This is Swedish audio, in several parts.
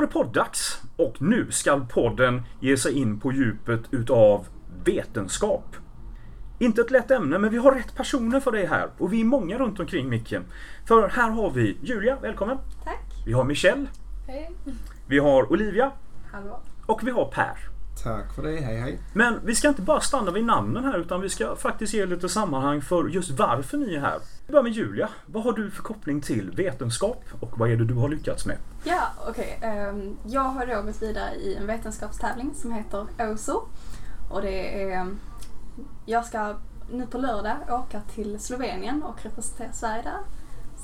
var det poddags och nu skall podden ge sig in på djupet utav vetenskap. Inte ett lätt ämne, men vi har rätt personer för det här och vi är många runt omkring micken. För här har vi Julia, välkommen. Tack. Vi har Michelle, Hej. vi har Olivia Hallå. och vi har Per. Tack för det, hej hej. Men vi ska inte bara stanna vid namnen här utan vi ska faktiskt ge lite sammanhang för just varför ni är här. Vi börjar med Julia. Vad har du för koppling till vetenskap och vad är det du har lyckats med? Ja, okej. Ehm, jag har då gått vidare i en vetenskapstävling som heter OSO. Och det är... ehm, Jag ska nu på lördag åka till Slovenien och representera Sverige där.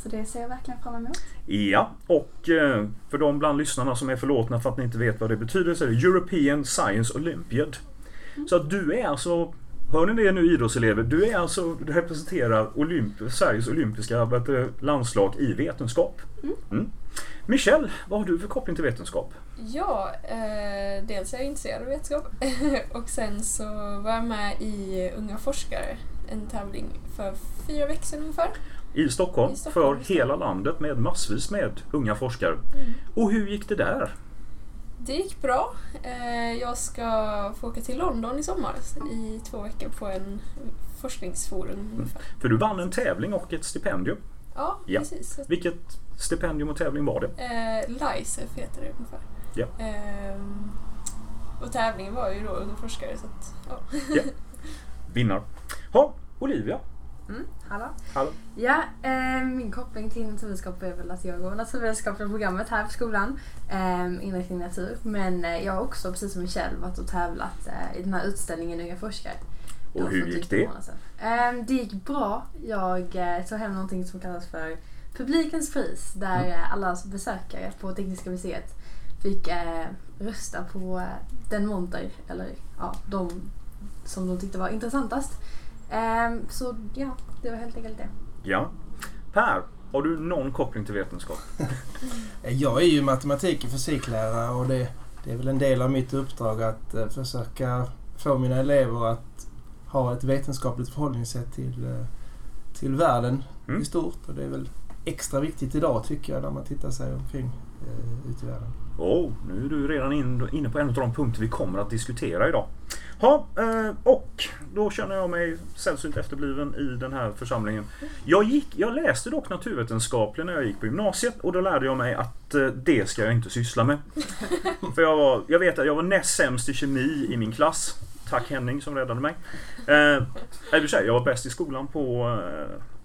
Så det ser jag verkligen fram emot. Ja, och eh, för de bland lyssnarna som är förlåtna för att ni inte vet vad det betyder så är det European Science Olympiad. Så att du är alltså, hör ni det nu idrottselever? Du är alltså, du representerar Olymp Sveriges olympiska landslag i vetenskap. Mm. Michelle, vad har du för koppling till vetenskap? Ja, eh, dels är jag intresserad av vetenskap och sen så var jag med i Unga forskare, en tävling för fyra veckor sedan ungefär. I Stockholm, I Stockholm, för hela landet med massvis med unga forskare. Mm. Och hur gick det där? Det gick bra. Eh, jag ska få åka till London i sommar i två veckor på en forskningsforum ungefär. För du vann en tävling och ett stipendium. Ja, Ja. precis. Vilket stipendium och tävling var det? Eh, LICEF heter det ungefär. Ja. Ehm, och tävlingen var ju då Unga forskare så att, ja. Vinnar. Ha, Olivia. Mm, hallå. Hallå. Ja, eh, min koppling till naturvetenskap är väl att jag går naturvetenskapliga programmet här på skolan. Eh, inriktning natur. Men eh, jag har också, precis som Michelle, varit och tävlat eh, i den här utställningen Unga forskare. Och hur gick det? en månad sedan. Eh, det gick bra. Jag eh, tog hem någonting som kallas för Publikens pris. Där Mm. eh, alla besökare på Tekniska museet fick eh, rösta på den monter, eller ja, de som de tyckte var intressantast. Ehm, så ja, det var helt enkelt det. Ja. Per, har du någon koppling till vetenskap? Jag är ju matematik och fysiklärare och det, det är väl en del av mitt uppdrag att eh, försöka få mina elever att ha ett vetenskapligt förhållningssätt till, eh, till världen Mm. i stort. Och det är väl extra viktigt idag tycker jag när man tittar sig omkring eh, ute i världen. Oh, nu är du redan in, inne på en av de punkter vi kommer att diskutera idag. Ja, eh, och då känner jag mig sällsynt efterbliven i den här församlingen. Jag, gick, jag läste dock naturvetenskaplig när jag gick på gymnasiet och då lärde jag mig att eh, det ska jag inte syssla med. För jag, var, jag vet att jag var näst sämst i kemi i min klass. Tack Henning som räddade mig. Eh, i och för sig, jag var bäst i skolan på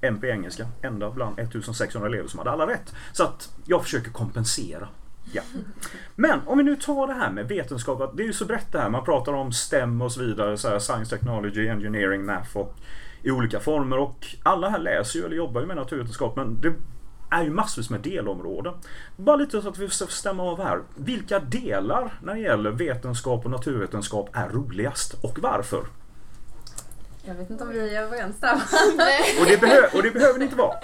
eh, MP engelska. Enda bland 1600 elever som hade alla rätt. Så att jag försöker kompensera. Ja. Men om vi nu tar det här med vetenskap. Det är ju så brett det här. Man pratar om STEM och så vidare. Så här, science, technology, engineering, math och i olika former. Och alla här läser ju eller jobbar ju med naturvetenskap. Men det är ju massvis med delområden. Bara lite så att vi får stämma av här. Vilka delar när det gäller vetenskap och naturvetenskap är roligast och varför? Jag vet inte om vi är överens där. Och det, och det behöver ni inte vara.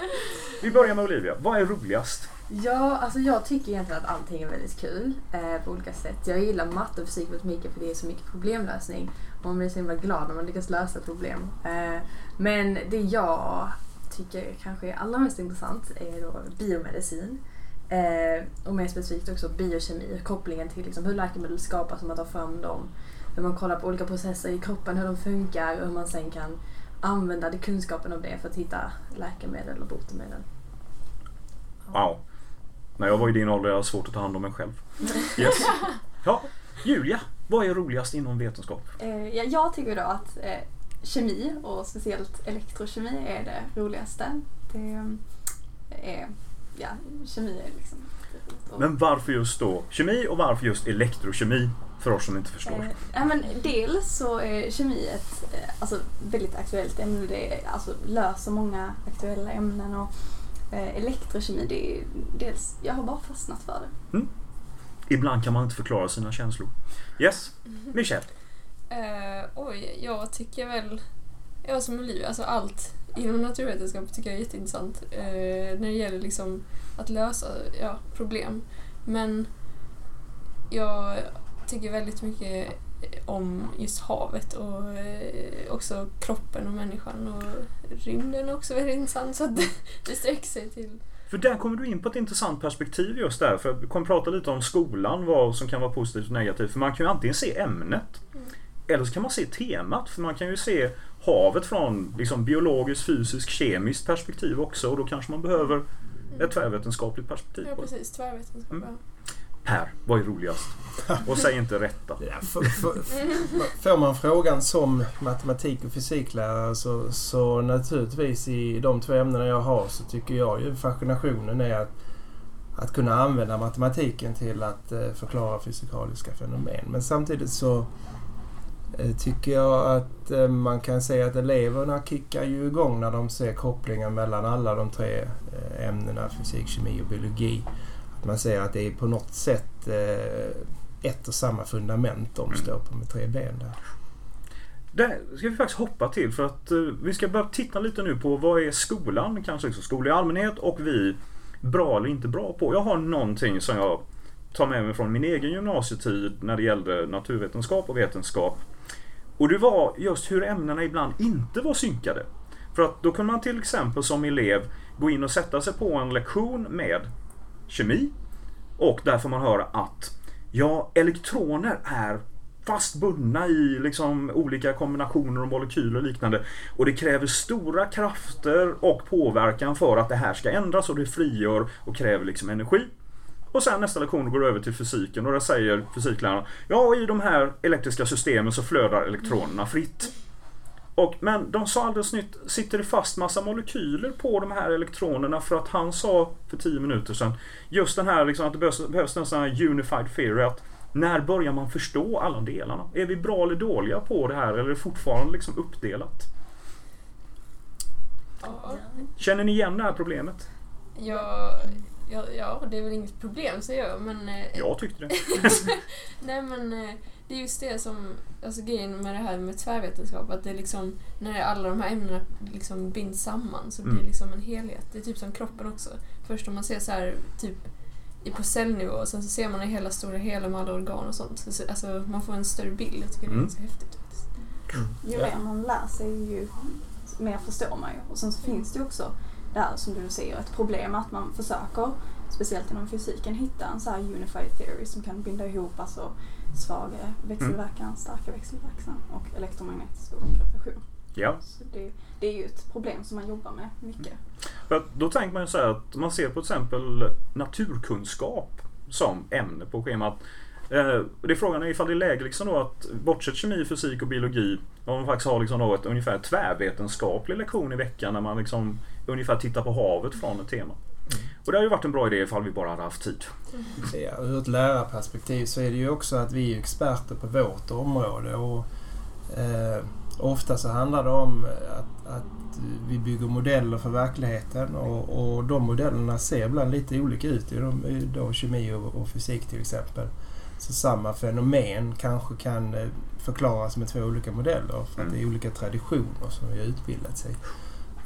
Vi börjar med Olivia. Vad är roligast? Ja, alltså jag tycker egentligen att allting är väldigt kul eh, på olika sätt. Jag gillar matte och fysik väldigt mycket för det är så mycket problemlösning. Och man blir så himla glad när man lyckas lösa problem. Eh, men det jag tycker kanske är allra mest intressant är då biomedicin. Eh, och mer specifikt också biokemi, kopplingen till liksom hur läkemedel skapas och man tar fram dem. Hur man kollar på olika processer i kroppen, hur de funkar och hur man sen kan använda det, kunskapen om det för att hitta läkemedel och botemedel. Wow. När jag var i din ålder hade jag svårt att ta hand om mig själv. Yes. Ja, Julia. Vad är roligast inom vetenskap? Eh, ja, jag tycker då att eh, kemi och speciellt elektrokemi är det roligaste. Det eh, är, ja, kemi är liksom Men varför just då kemi och varför just elektrokemi? För oss som inte förstår. Eh, ja, men dels så är kemi ett eh, alltså, väldigt aktuellt ämne. Det är, alltså, löser många aktuella ämnen. Och, eh, elektrokemi, det är dels, jag har bara fastnat för det. Ibland kan man inte förklara sina känslor. Yes, Michelle. Eh, oj, jag tycker väl, jag som Olivia, alltså allt inom naturvetenskap tycker jag är jätteintressant eh, när det gäller liksom att lösa ja, problem. Men jag tycker väldigt mycket om just havet och eh, också kroppen och människan och rymden är också väldigt intressant så att det, sträcker sig till För där kommer du in på ett intressant perspektiv just där. För vi kommer prata lite om skolan, vad som kan vara positivt och negativt. För man kan ju antingen se ämnet eller så kan man se temat. För man kan ju se havet från liksom, biologiskt, fysiskt, kemiskt perspektiv också. Och då kanske man behöver ett tvärvetenskapligt perspektiv Ja, precis. Tvärvetenskap. Mm. Per, vad är roligast? Och säg inte rätta. Ja, för, för, får man frågan som matematik och fysiklärare så, så naturligtvis i de två ämnena jag har så tycker jag ju fascinationen är att, att kunna använda matematiken till att eh, förklara fysikaliska fenomen. Men samtidigt så tycker jag att eh, man kan säga att eleverna kickar ju igång när de ser kopplingen mellan alla de tre eh, ämnena fysik, kemi och biologi. Att man ser att det är på något sätt eh, ett och samma fundament de står på med tre ben där. Det ska vi faktiskt hoppa till för att eh, vi ska börja titta lite nu på vad är skolan, kanske också skolan i allmänhet och vi bra eller inte bra på. Jag har någonting som jag tar med mig från min egen gymnasietid när det gällde naturvetenskap och vetenskap. Och det var just hur ämnena ibland inte var synkade. För att då kunde man till exempel som elev gå in och sätta sig på en lektion med kemi och där får man höra att ja, elektroner är fast bundna i liksom olika kombinationer och molekyler och liknande. Och det kräver stora krafter och påverkan för att det här ska ändras och det frigör och kräver liksom energi. Och sen nästa lektion går över till fysiken och där säger fysikläraren Ja, i de här elektriska systemen så flödar elektronerna fritt. Och, men de sa alldeles nytt, sitter det fast massa molekyler på de här elektronerna för att han sa för 10 minuter sedan just den här liksom, att det behövs, behövs en sån här unified theory att när börjar man förstå alla delarna? Är vi bra eller dåliga på det här eller är det fortfarande liksom uppdelat? Känner ni igen det här problemet? Ja, ja, ja, det är väl inget problem säger jag, men... eh, Jag tyckte det. Nej men eh, det är just det som, alltså grejen med det här med tvärvetenskap, att det är liksom, när alla de här ämnena liksom binds samman så blir det Mm. liksom en helhet. Det är typ som kroppen också. Först om man ser så här, typ i på cellnivå och sen så ser man det hela stora hela med alla organ och sånt. Så, så- alltså man får en större bild. Jag tycker det är Mm. ganska häftigt faktiskt. Ju mer man lär sig ju mer förstår man ju. Och sen så finns det ju också det här som du säger, ett problem att man försöker, speciellt inom fysiken, hitta en så här unified theory som kan binda ihop alltså svaga växelverkan, starka växelverkan och elektromagnetisk och gravitation. Ja. Så det, det är ju ett problem som man jobbar med mycket. Att då tänker man ju så här att man ser på till exempel naturkunskap som ämne på schemat. Eh, det är frågan är ifall det är läge liksom då att bortsett kemi, fysik och biologi om man faktiskt har liksom då ett ungefär tvärvetenskaplig lektion i veckan när man liksom ungefär tittar på havet från ett tema. Och det har ju varit en bra idé ifall vi bara hade haft tid. Ja, ur ett lärarperspektiv så är det ju också att vi är experter på vårt område och eh, ofta så handlar det om att, att vi bygger modeller för verkligheten och, och de modellerna ser ibland lite olika ut i, de, i då kemi och, och fysik till exempel. Så samma fenomen kanske kan eh, förklaras med två olika modeller för att det är olika traditioner som vi har utbildat sig.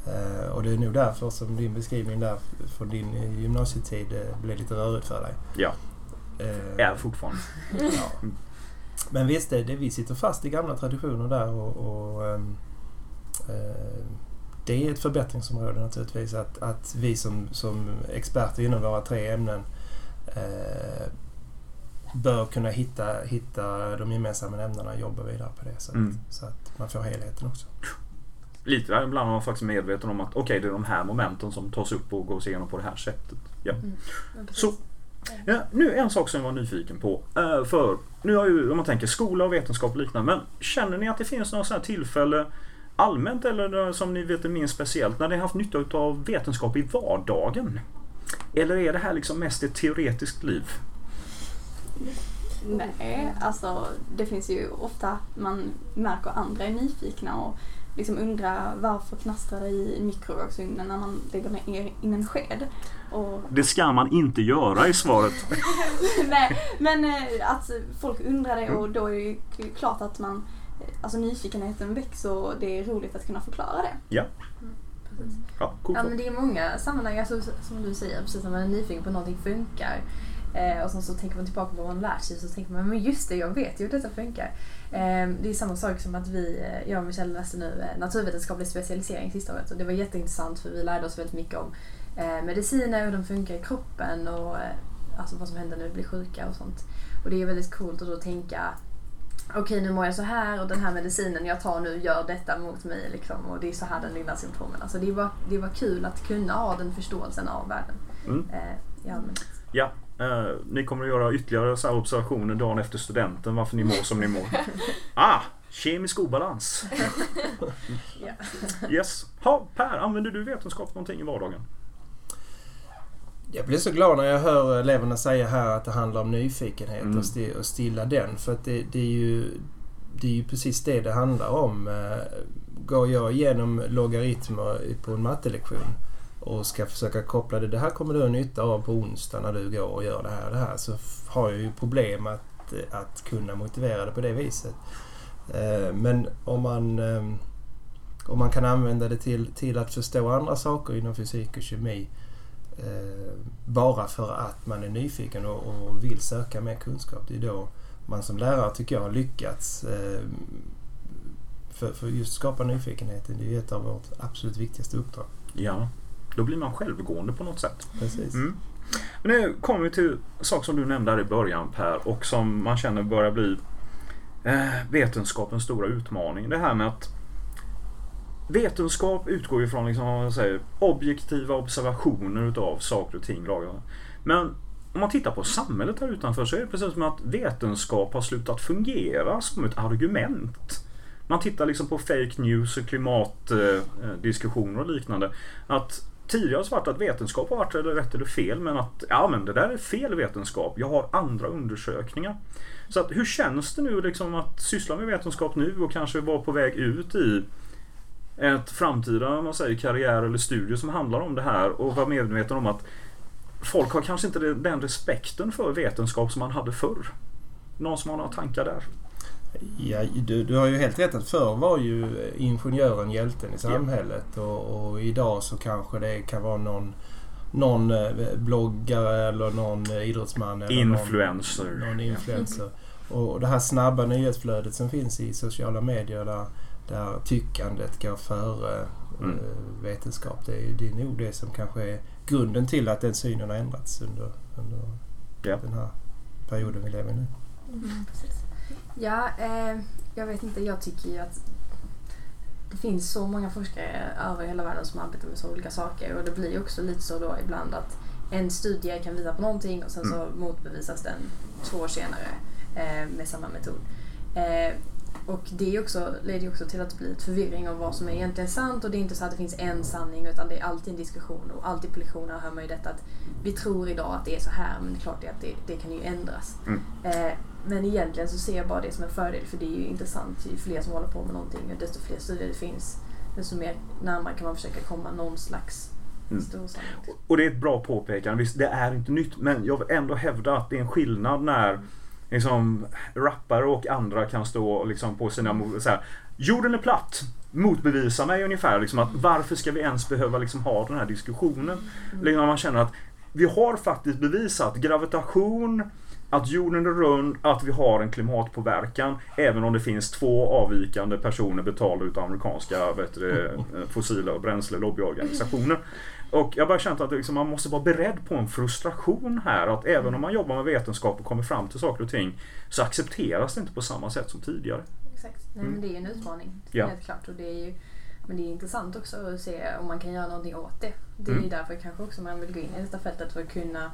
Eh, och det är nog därför som din beskrivning där från din gymnasietid eh, blev lite rörigt för dig. Ja, Eh, är fortfarande. ja. Men visst, det, det, vi sitter fast i gamla traditioner där och, och ehm, eh, det är ett förbättringsområde naturligtvis att, att vi som, som experter inom våra tre ämnen eh, bör kunna hitta, hitta de gemensamma nämnarna och jobba vidare på det så att, Mm. så att man får helheten också. Lite där ibland är man faktiskt medveten om att okej det är de här momenten som tas upp och gås igenom på det här sättet. Ja. Mm. Så, ja, nu en sak som jag var nyfiken på. Eh, för nu har ju, om man tänker skola och vetenskap och liknande. Men känner ni att det finns något sånt här tillfälle allmänt eller som ni vet är minst speciellt när ni har haft nytta av vetenskap i vardagen? Eller är det här liksom mest ett teoretiskt liv? Nej, alltså det finns ju ofta man märker andra är nyfikna och liksom undrar varför knastrar det i mikrovågsugnen när man lägger ner in en sked. Och, Det ska man inte göra i svaret. nej, men eh, att folk undrar det och då är det ju klart att man, eh, alltså nyfikenheten växer och det är roligt att kunna förklara det. Ja, Precis. ja coolt. Ja men det är många sammanhang, alltså, som du säger, precis när man är nyfiken på att någonting funkar. Eh, och sen så tänker man tillbaka på vad man lärt sig så tänker man men just det, jag vet ju hur detta funkar. Eh, det är samma sak som att vi, eh, jag och Michelle läste nu eh, naturvetenskaplig specialisering sista året och det var jätteintressant för vi lärde oss väldigt mycket om eh, mediciner, hur de funkar i kroppen och alltså vad som händer när vi blir sjuka och sånt. Och det är väldigt coolt att då tänka okej nu mår jag så här och den här medicinen jag tar nu gör detta mot mig liksom, och det är så här den lilla symptomen. Alltså det var, det var kul att kunna ha den förståelsen av världen. Mm. Eh, i allmänhet. Ja, eh, ni kommer att göra ytterligare så här observationer dagen efter studenten varför ni mår som ni mår. Ah, kemisk obalans. Yes. Ha, per, använder du vetenskap någonting i vardagen? Jag blir så glad när jag hör eleverna säga här att det handlar om nyfikenhet Mm. och stilla den. För att det, det, är ju, det är ju precis det det handlar om. Eh, Går jag igenom logaritmer på en mattelektion och ska försöka koppla det. Det här kommer du ha nytta av på onsdag när du går och gör det här och det här. Så har jag ju problem att, eh, att kunna motivera det på det viset. Eh, men om man, ehm, om man kan använda det till, till att förstå andra saker inom fysik och kemi eh, bara för att man är nyfiken och, och vill söka mer kunskap. Det är då man som lärare tycker jag har lyckats ehm, för, för just skapa nyfikenheten. Det är ju ett av vårt absolut viktigaste uppdrag. Ja, då blir man självgående på något sätt. Precis. Mm. Men nu kommer vi till sak som du nämnde här i början Per och som man känner börjar bli eh, vetenskapens stora utmaning. Det här med att vetenskap utgår ju från liksom, man säger, objektiva observationer utav saker och ting. lagar. Men om man tittar på samhället här utanför så är det precis som att vetenskap har slutat fungera som ett argument. Man tittar liksom på fake news och klimatdiskussioner och liknande. Att tidigare har det varit att vetenskap har varit eller rätt eller fel men att ja men det där är fel vetenskap. Jag har andra undersökningar. Så att, hur känns det nu liksom att syssla med vetenskap nu och kanske vara på väg ut i ett framtida man säger, karriär eller studier som handlar om det här och vara medveten om att folk har kanske inte den respekten för vetenskap som man hade förr. Någon som har några tankar där? Ja, du, du har ju helt rätt att förr var ju ingenjören hjälten i samhället och, och idag så kanske det kan vara någon, någon eh, bloggare eller någon eh, idrottsman eller någon, Influencer. någon influencer. Och det här snabba nyhetsflödet som finns i sociala medier där, där tyckandet går före Mm. eh, vetenskap. Det är, det är nog det som kanske är grunden till att den synen har ändrats under, under Ja. den här perioden vi lever i nu. Mm, precis. Ja, eh, jag vet inte. Jag tycker ju att det finns så många forskare över hela världen som arbetar med så olika saker och det blir också lite så då ibland att en studie kan visa på någonting och sen så motbevisas den två år senare eh, med samma metod. Eh, och det också, leder också till att det blir ett förvirring om vad som är egentligen sant och det är inte så att det finns en sanning utan det är alltid en diskussion och alltid på lektionerna hör man ju detta att vi tror idag att det är så här men det är klart är att det, det kan ju ändras. Mm. Eh, men egentligen så ser jag bara det som en fördel för det är ju intressant. Ju fler som håller på med någonting och desto fler studier det finns desto mer närmare kan man försöka komma någon slags Mm. Och det är ett bra påpekande. Visst, det är inte nytt men jag vill ändå hävda att det är en skillnad när liksom, rappare och andra kan stå liksom, på sina så här, Jorden är platt! Motbevisa mig ungefär. Liksom, att varför ska vi ens behöva liksom, ha den här diskussionen? Liksom, när man känner att vi har faktiskt bevisat gravitation, att jorden är rund, att vi har en klimatpåverkan. Även om det finns två avvikande personer betalda utav amerikanska vet du, det, fossila bränsle lobbyorganisationer. Och jag bara känt att liksom, man måste vara beredd på en frustration här. Att även om man jobbar med vetenskap och kommer fram till saker och ting så accepteras det inte på samma sätt som tidigare. Exakt. Nej, Mm. men det är ju en utmaning. Ja. Helt klart. Och det är ju, men det är intressant också att se om man kan göra någonting åt det. Det är Mm. ju därför kanske också man vill gå in i detta fältet för att kunna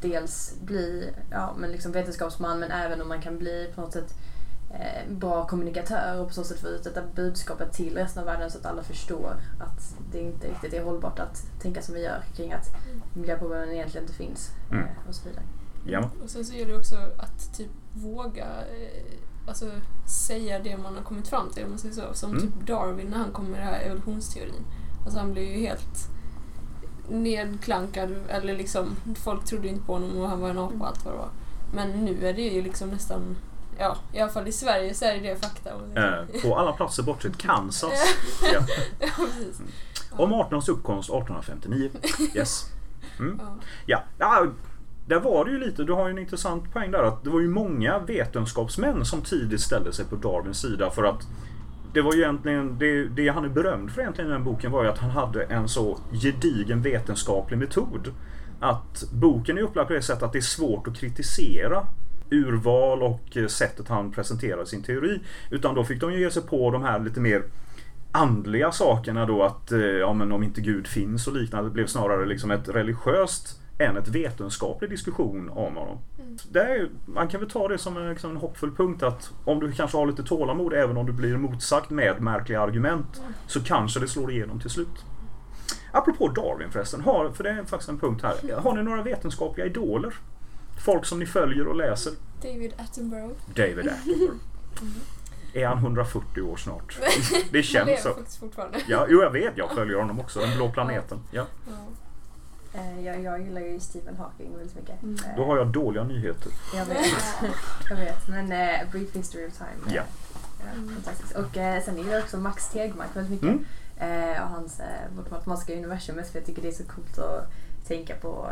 dels bli ja, men liksom vetenskapsman men även om man kan bli på något sätt eh, bra kommunikatör och på så sätt få ut detta budskapet till resten av världen så att alla förstår att det inte riktigt är hållbart att tänka som vi gör kring att miljöproblemen egentligen inte finns Mm. eh, och så vidare. Ja. Och sen så är det också att typ våga eh, alltså, säga det man har kommit fram till om man säger så. Som Mm. typ Darwin när han kom med den här evolutionsteorin. Alltså han blev ju helt nedklankad eller liksom folk trodde inte på honom och han var en apa och allt vad det var. Men nu är det ju liksom nästan, ja i alla fall i Sverige så är det det fakta. Eh, på alla platser bortsett Kansas. Ja. ja, precis. Om 1800 uppkomst 1859. Yes. Mm. Ja. Ja, ja, där var det ju lite, du har ju en intressant poäng där att det var ju många vetenskapsmän som tidigt ställde sig på Darwins sida för att det var ju egentligen, det, det han är berömd för egentligen i den boken var ju att han hade en så gedigen vetenskaplig metod. Att boken är upplagd på det sättet att det är svårt att kritisera urval och sättet han presenterar sin teori. Utan då fick de ju ge sig på de här lite mer andliga sakerna då att eh, ja, men om inte Gud finns och liknande. Det blev snarare liksom ett religiöst än ett vetenskaplig diskussion om honom. Det är, man kan väl ta det som en, liksom en hoppfull punkt att om du kanske har lite tålamod även om du blir motsagt med märkliga argument så kanske det slår igenom till slut. Apropå Darwin förresten, har, för det är faktiskt en punkt här. Har ni några vetenskapliga idoler? Folk som ni följer och läser? David Attenborough. David Attenborough. Är han 140 år snart? Det Han känns lever så. faktiskt fortfarande. Ja, jo, jag vet. Jag följer honom också. Den blå planeten. Ja. Ja. Eh, jag, jag gillar ju Stephen Hawking väldigt mycket. Mm. Eh, Då har jag dåliga nyheter. Jag vet, jag vet. Men A Brief History of Time. Ja. ja, fantastiskt. Och eh, sen gillar jag också Max Tegmark väldigt mycket. Mm. Eh, och hans eh, Vårt matematiska universum. För jag tycker det är så coolt att tänka på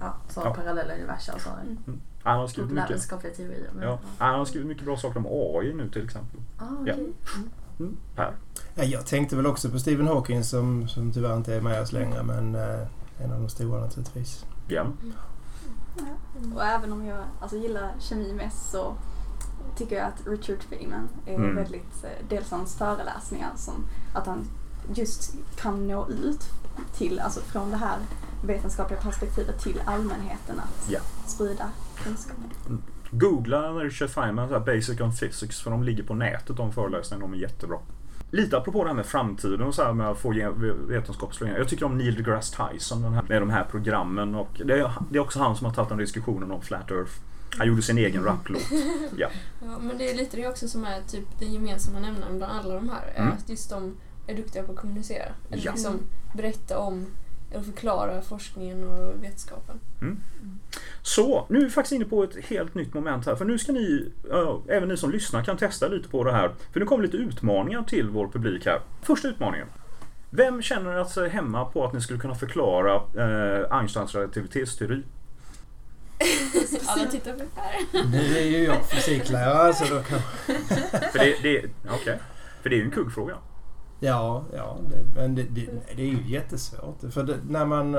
ja, sådana Ja. parallella universum och sådana Mm. Han har skrivit mycket, populärvetenskapliga teorier. Men, ja. Han har skrivit mycket bra saker om AI nu till exempel. Ah, Ja. okej. Mm. Per? Ja, jag tänkte väl också på Stephen Hawking som, som tyvärr inte är med oss längre men eh, en av de stora naturligtvis. Ja. Ja. Och även om jag alltså, gillar kemi mest så tycker jag att Richard Feynman är Mm. väldigt, eh, dels hans föreläsningar som att han just kan nå ut till, alltså från det här vetenskapliga perspektivet till allmänheten att Ja. sprida kunskapen. Googla Richard Feynman så Basic on Physics för de ligger på nätet de föreläsningarna. De är jättebra. Lite apropå det här med framtiden och så här med att få vetenskapsslöjningar. Jag tycker om Neil deGrasse Tyson den här, med de här programmen och det är, det är också han som har tagit den diskussionen om Flat Earth. Han gjorde sin egen raplåt. Ja. Ja, men det är lite det också som är typ den gemensamma nämnaren bland alla de här. är Mm. Att just de är duktiga på att kommunicera. Eller Ja. liksom berätta om eller förklara forskningen och vetenskapen. Så, nu är vi faktiskt inne på ett helt nytt moment här. För nu ska ni, även ni som lyssnar kan testa lite på det här. För nu kommer lite utmaningar till vår publik här. Första utmaningen. Vem känner sig hemma på att ni skulle kunna förklara eh, Einsteins relativitetsteori? Alla tittar på det här. Nu är ju jag fysiklärare så då kan... För det, det, okej. För det är ju en kuggfråga. Ja, ja det, men det, det, det är ju jättesvårt. För det, när man...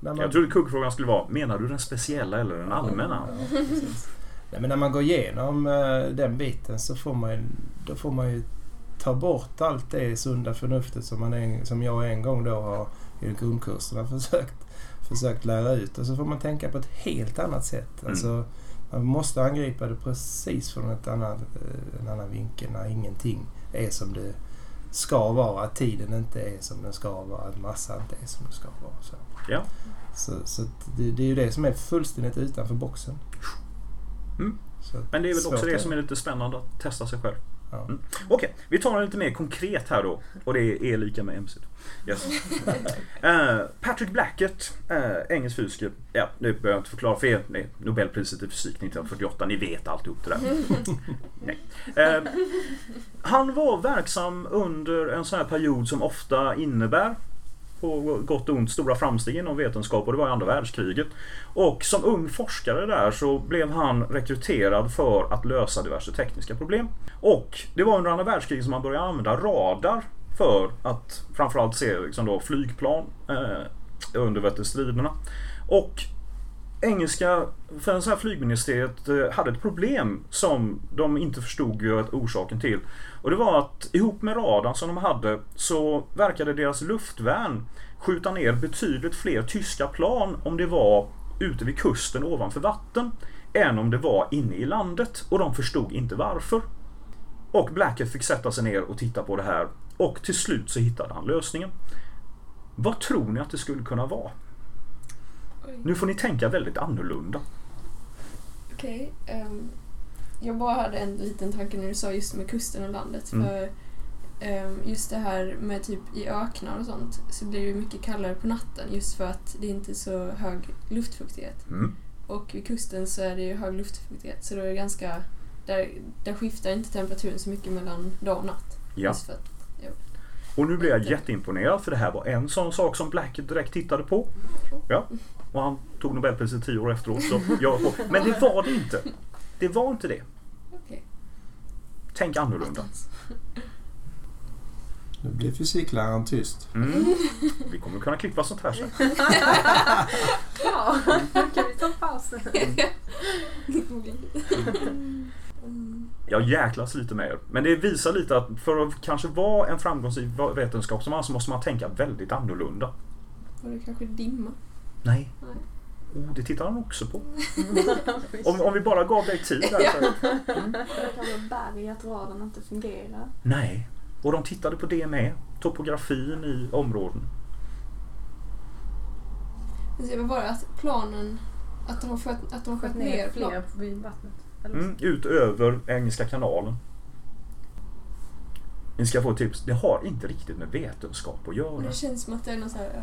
När man Jag trodde kuggfrågan skulle vara, menar du den speciella eller den allmänna? Ja. Nej, men när man går igenom eh, den biten så får man, då får man ju ta bort allt det sunda förnuftet som, man en, som jag en gång då har i grundkurserna försökt, försökt lära ut. Och så får man tänka på ett helt annat sätt. Mm. Alltså, man måste angripa det precis från ett annat, eh, en annan vinkel när ingenting är som det ska vara. Att tiden inte är som den ska vara. Att massan inte är som den ska vara. Så, Ja. så, så det, det är ju det som är fullständigt utanför boxen. Mm. Men det är väl också det som är lite spännande att testa sig själv. Ja. Mm. Okej, vi tar det lite mer konkret här då. Och det är E lika med MC. Yes. Eh, Patrick Blackett, uh, engelsk fysiker. Ja, det behöver jag inte förklara för er. Är Nobelpriset i fysik 1948. Ni vet alltihop det där. Nej. Eh, han var verksam under en sån här period som ofta innebär på gott och ont stora framsteg inom vetenskap och det var i andra världskriget. Och som ung forskare där så blev han rekryterad för att lösa diverse tekniska problem. Och det var under andra världskriget som man började använda radar för att framförallt se liksom då flygplan eh, under striderna. Och engelska för en sån här flygministeriet eh, hade ett problem som de inte förstod orsaken till. Och det var att ihop med radarn som de hade så verkade deras luftvärn skjuta ner betydligt fler tyska plan om det var ute vid kusten ovanför vatten än om det var inne i landet och de förstod inte varför. Och Blackett fick sätta sig ner och titta på det här och till slut så hittade han lösningen. Vad tror ni att det skulle kunna vara? Nu får ni tänka väldigt annorlunda. Okej. ehm, jag bara hade en liten tanke när du sa just med kusten och landet. Mm. För ehm, just det här med typ i öknar och sånt så blir det mycket kallare på natten just för att det inte är så hög luftfuktighet. Mm. Och vid kusten så är det ju hög luftfuktighet så då är det ganska... Där, där skiftar inte temperaturen så mycket mellan dag och natt. Ja. Just för att, Och nu blir jag jätteimponerad för det här var en sån sak som Blackett direkt tittade på. Ja. Och han tog Nobelpriset tio år efteråt. Så jag, men det var det inte. Det var inte det. Okej. Tänk annorlunda. Nu blir fysikläraren tyst. Mm. Vi kommer kunna klippa sånt här sen. Ja, kan vi ta paus. Jag jäklas lite med er. Men det visar lite att för att kanske vara en framgångsrik vetenskapsman så måste man tänka väldigt annorlunda. Var det kanske dimma? Nej. Nej. Oh, det tittar han också på. Om, om vi bara gav dig tid där. Så. Eller kanske berg, att raden inte fungerar. Nej. Och de tittade på det med. Topografin i områden. Men det var bara att planen, att de har skött, att de har skött ner ner fler vid vattnet. Mm, ut över Engelska kanalen. Ni ska få ett tips. Det har inte riktigt med vetenskap att Och göra. det känns som att det är någon så här,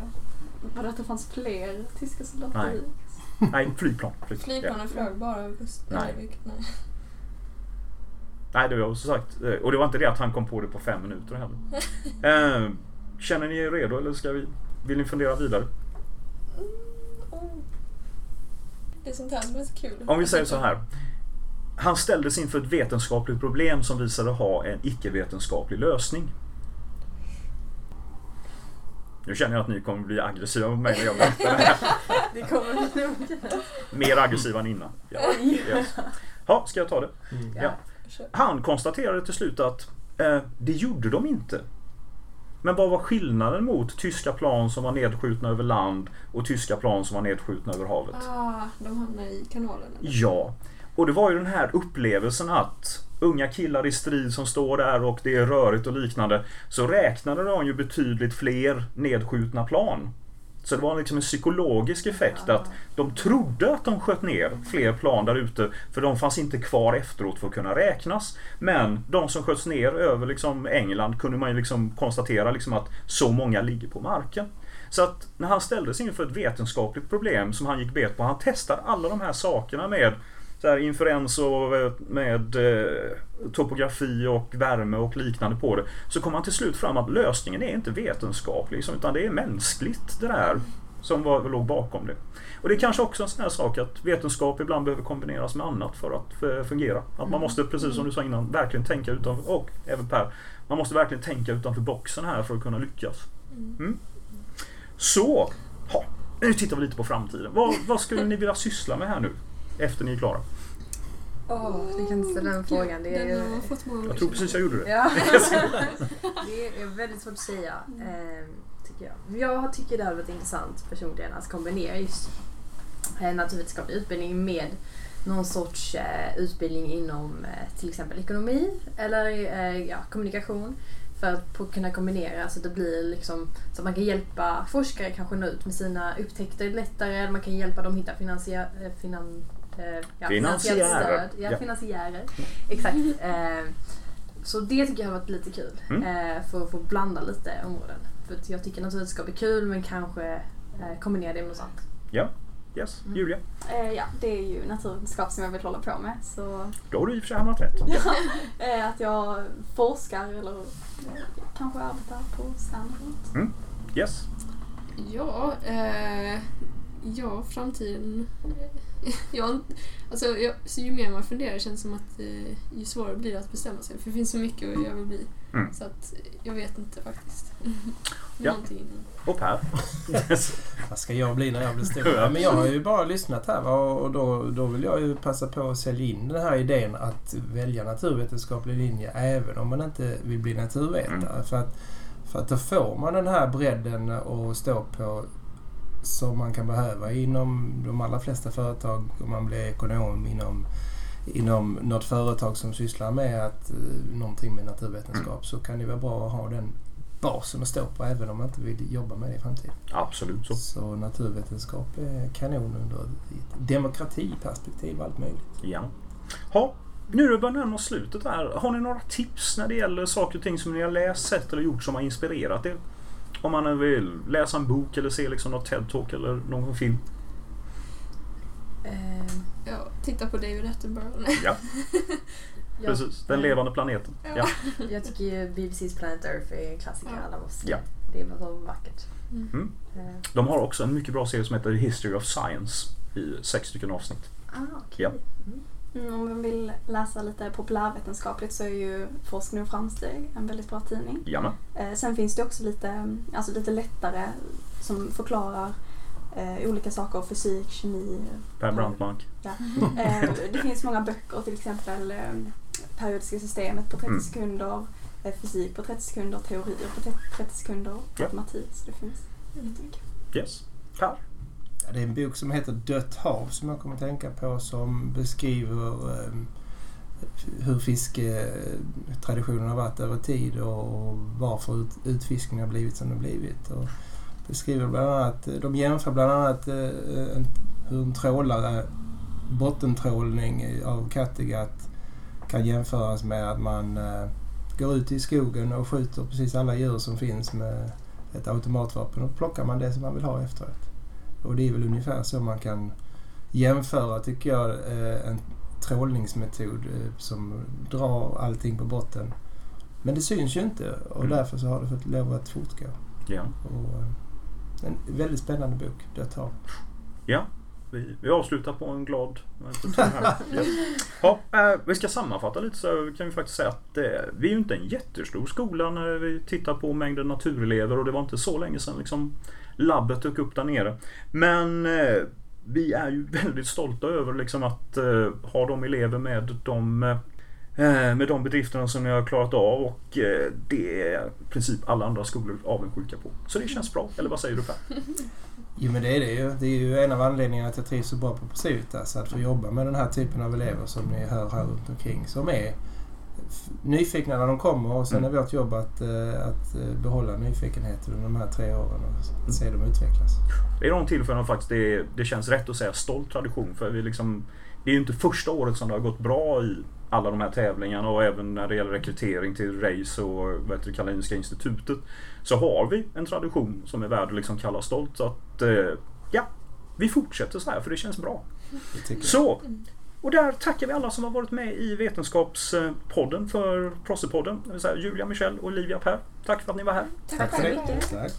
Var det att det fanns fler tyska soldater Nej. Nej, flygplan. Flyg. Ja. flygplanen flög bara kust. Nej. nej. Nej, det var som sagt. eh, Och det var inte det att han kom på det på fem minuter heller. Eh, Känner ni er redo eller ska vi, vill ni fundera vidare? Mm, oh. Det är sånt här som är så kul. Om vi säger så här. Han ställdes inför ett vetenskapligt problem som visade ha en icke-vetenskaplig lösning. Nu känner jag att ni kommer bli aggressiva mot mig när jag berättar det här. Det kommer nog. Mer aggressiva än innan. Ja, yes. ja, ska jag ta det? Ja. Kör. Han konstaterade till slut att eh, det gjorde de inte. Men vad var skillnaden mot tyska plan som var nedskjutna över land och tyska plan som var nedskjutna över havet? Ah, de hamnar i kanalen. eller? Ja, och det var ju den här upplevelsen att unga killar i strid som står där och det är rörigt och liknande. Så räknade de ju betydligt fler nedskjutna plan. Så det var liksom en psykologisk effekt att de trodde att de sköt ner fler plan där ute för de fanns inte kvar efteråt för att kunna räknas. Men de som sköts ner över liksom England kunde man ju liksom konstatera liksom att så många ligger på marken. Så att när han ställdes inför ett vetenskapligt problem som han gick bet på, han testade alla de här sakerna med och eh, med eh, topografi och värme och liknande på det. Så kom han till slut fram att lösningen är inte vetenskaplig liksom, utan det är mänskligt det där som var, låg bakom det. Och det är kanske också en sån här sak att vetenskap ibland behöver kombineras med annat för att fungera. Att man måste, precis som du sa innan, verkligen tänka utanför, och även Per, man måste verkligen tänka utanför boxen här för att kunna lyckas. Mm. Så, ha, nu tittar vi lite på framtiden. Vad, vad skulle ni vilja syssla med här nu? Efter ni är klara. Åh, ni kan inte ställa den frågan. Det är, Den har fått många Jag tror precis jag gjorde det. Ja. det är väldigt svårt att säga, eh, tycker jag. Jag tycker det hade varit intressant personligen att kombinera just eh, naturvetenskaplig utbildning med någon sorts eh, utbildning inom eh, till exempel ekonomi eller eh, ja, kommunikation. För att kunna kombinera så att det blir liksom så att man kan hjälpa forskare kanske nå ut med sina upptäckter lättare. Eller man kan hjälpa dem hitta finansiär, eh, finan, ja, finansiellt stöd. Ja, Ja. finansiärer. Exakt. Eh, så det tycker jag har varit lite kul. Mm. Eh, för att få blanda lite områden. För jag tycker naturvetenskap är kul men kanske eh, kombinera det med något annat. Ja, yes. Mm. Julia, Eh, ja, det är ju naturvetenskap som jag vill hålla på med. Så då har du i och för sig hamnat rätt. ja, eh, att jag forskar eller eh, kanske arbetar på eller något. Yes. Ja, eh, ja, framtiden. jag, alltså, jag, så ju mer man funderar känns det som att eh, ju svårare blir det att bestämma sig. För det finns så mycket jag vill bli. Mm. Så att jag vet inte faktiskt. Ja. Någonting innan. Och Per. Vad ska jag bli när jag blir stor? Ja. Men jag har ju bara lyssnat här och då, då vill jag ju passa på att sälja in den här idén att välja naturvetenskaplig linje även om man inte vill bli naturvetare. Mm. För, att, för att då får man den här bredden att stå på som man kan behöva inom de allra flesta företag om man blir ekonom inom, inom något företag som sysslar med att, eh, någonting med naturvetenskap så kan det vara bra att ha den basen att stå på även om man inte vill jobba med det i framtiden. Absolut så. Så naturvetenskap är kanon under ett demokratiperspektiv och allt möjligt. Ja. Ha, nu är det börjar närma oss slutet här. Har ni några tips när det gäller saker och ting som ni har läst, sett eller gjort som har inspirerat er? Om man vill läsa en bok eller se liksom något TED-talk eller någon film. Eh, Ja, titta på David Attenborough. Ja, precis. Den levande planeten. Ja. jag tycker ju BBC's Planet Earth är en klassiker. Ja. Alla måste. Ja. Det var så vackert. Mm. Eh, De har också en mycket bra serie som heter History of Science i sex stycken avsnitt. ah, okej. Ja. Mm. Mm, Om man vill läsa lite populärvetenskapligt så är ju Forskning och framsteg en väldigt bra tidning. Jamen. Eh, sen finns det också lite, alltså lite lättare som förklarar eh, olika saker, fysik, kemi. Per Brantmark. Eh, det finns många böcker, till exempel eh, periodiska systemet på 30 Mm. sekunder, fysik på 30 sekunder, teorier på 30 sekunder, Ja. matematik. Så det finns Mm. jättemycket. Yes. Per. Ja, det är en bok som heter Dött hav som jag kommer att tänka på som beskriver eh, hur fisketraditionen har varit över tid och varför ut, utfiskningen har blivit som den blivit. Och beskriver bland annat, de jämför bland annat eh, en, hur en trålare, bottentrålning av Kattegatt kan jämföras med att man eh, går ut i skogen och skjuter precis alla djur som finns med ett automatvapen och plockar man det som man vill ha efteråt. Och det är väl ungefär så man kan jämföra, tycker jag, eh, en trålningsmetod eh, som drar allting på botten. Men det syns ju inte och Mm. därför så har det fått lov att fortgå. Ja. Och, eh, en väldigt spännande bok, Dött hav. Ja. Vi, vi avslutar på en glad... Ja. Ja, vi ska sammanfatta lite så kan vi faktiskt säga att eh, vi är ju inte en jättestor skola när vi tittar på mängden naturelever och det var inte så länge sedan liksom labbet dök upp där nere. Men eh, vi är ju väldigt stolta över liksom att eh, ha de elever med de eh, eh, med de bedrifterna som ni har klarat av och eh, det är i princip alla andra skolor avundsjuka på. Så det känns bra, eller vad säger du Per? Jo men det är det ju. Det är ju en av anledningarna att jag trivs så bra på Precivitas. Att få jobba med den här typen av elever som ni hör här runt omkring. Som är nyfikna när de kommer och sen är Mm. vårt jobb att, eh, att eh, behålla nyfikenheten under de här tre åren och se dem utvecklas. Det är de tillfällena faktiskt det, det känns rätt att säga stolt tradition. För vi liksom, det är ju inte första året som det har gått bra i alla de här tävlingarna och även när det gäller rekrytering till race och vad heter det, Karolinska institutet. Så har vi en tradition som är värd att liksom kalla stolt. Så att eh, ja, vi fortsätter så här för det känns bra. Så, och där tackar vi alla som har varit med i Vetenskapspodden för Prossepodden. Det vill säga Julia, Michelle och Olivia Per. Tack för att ni var här. Tack, Tack för så mycket. Tack.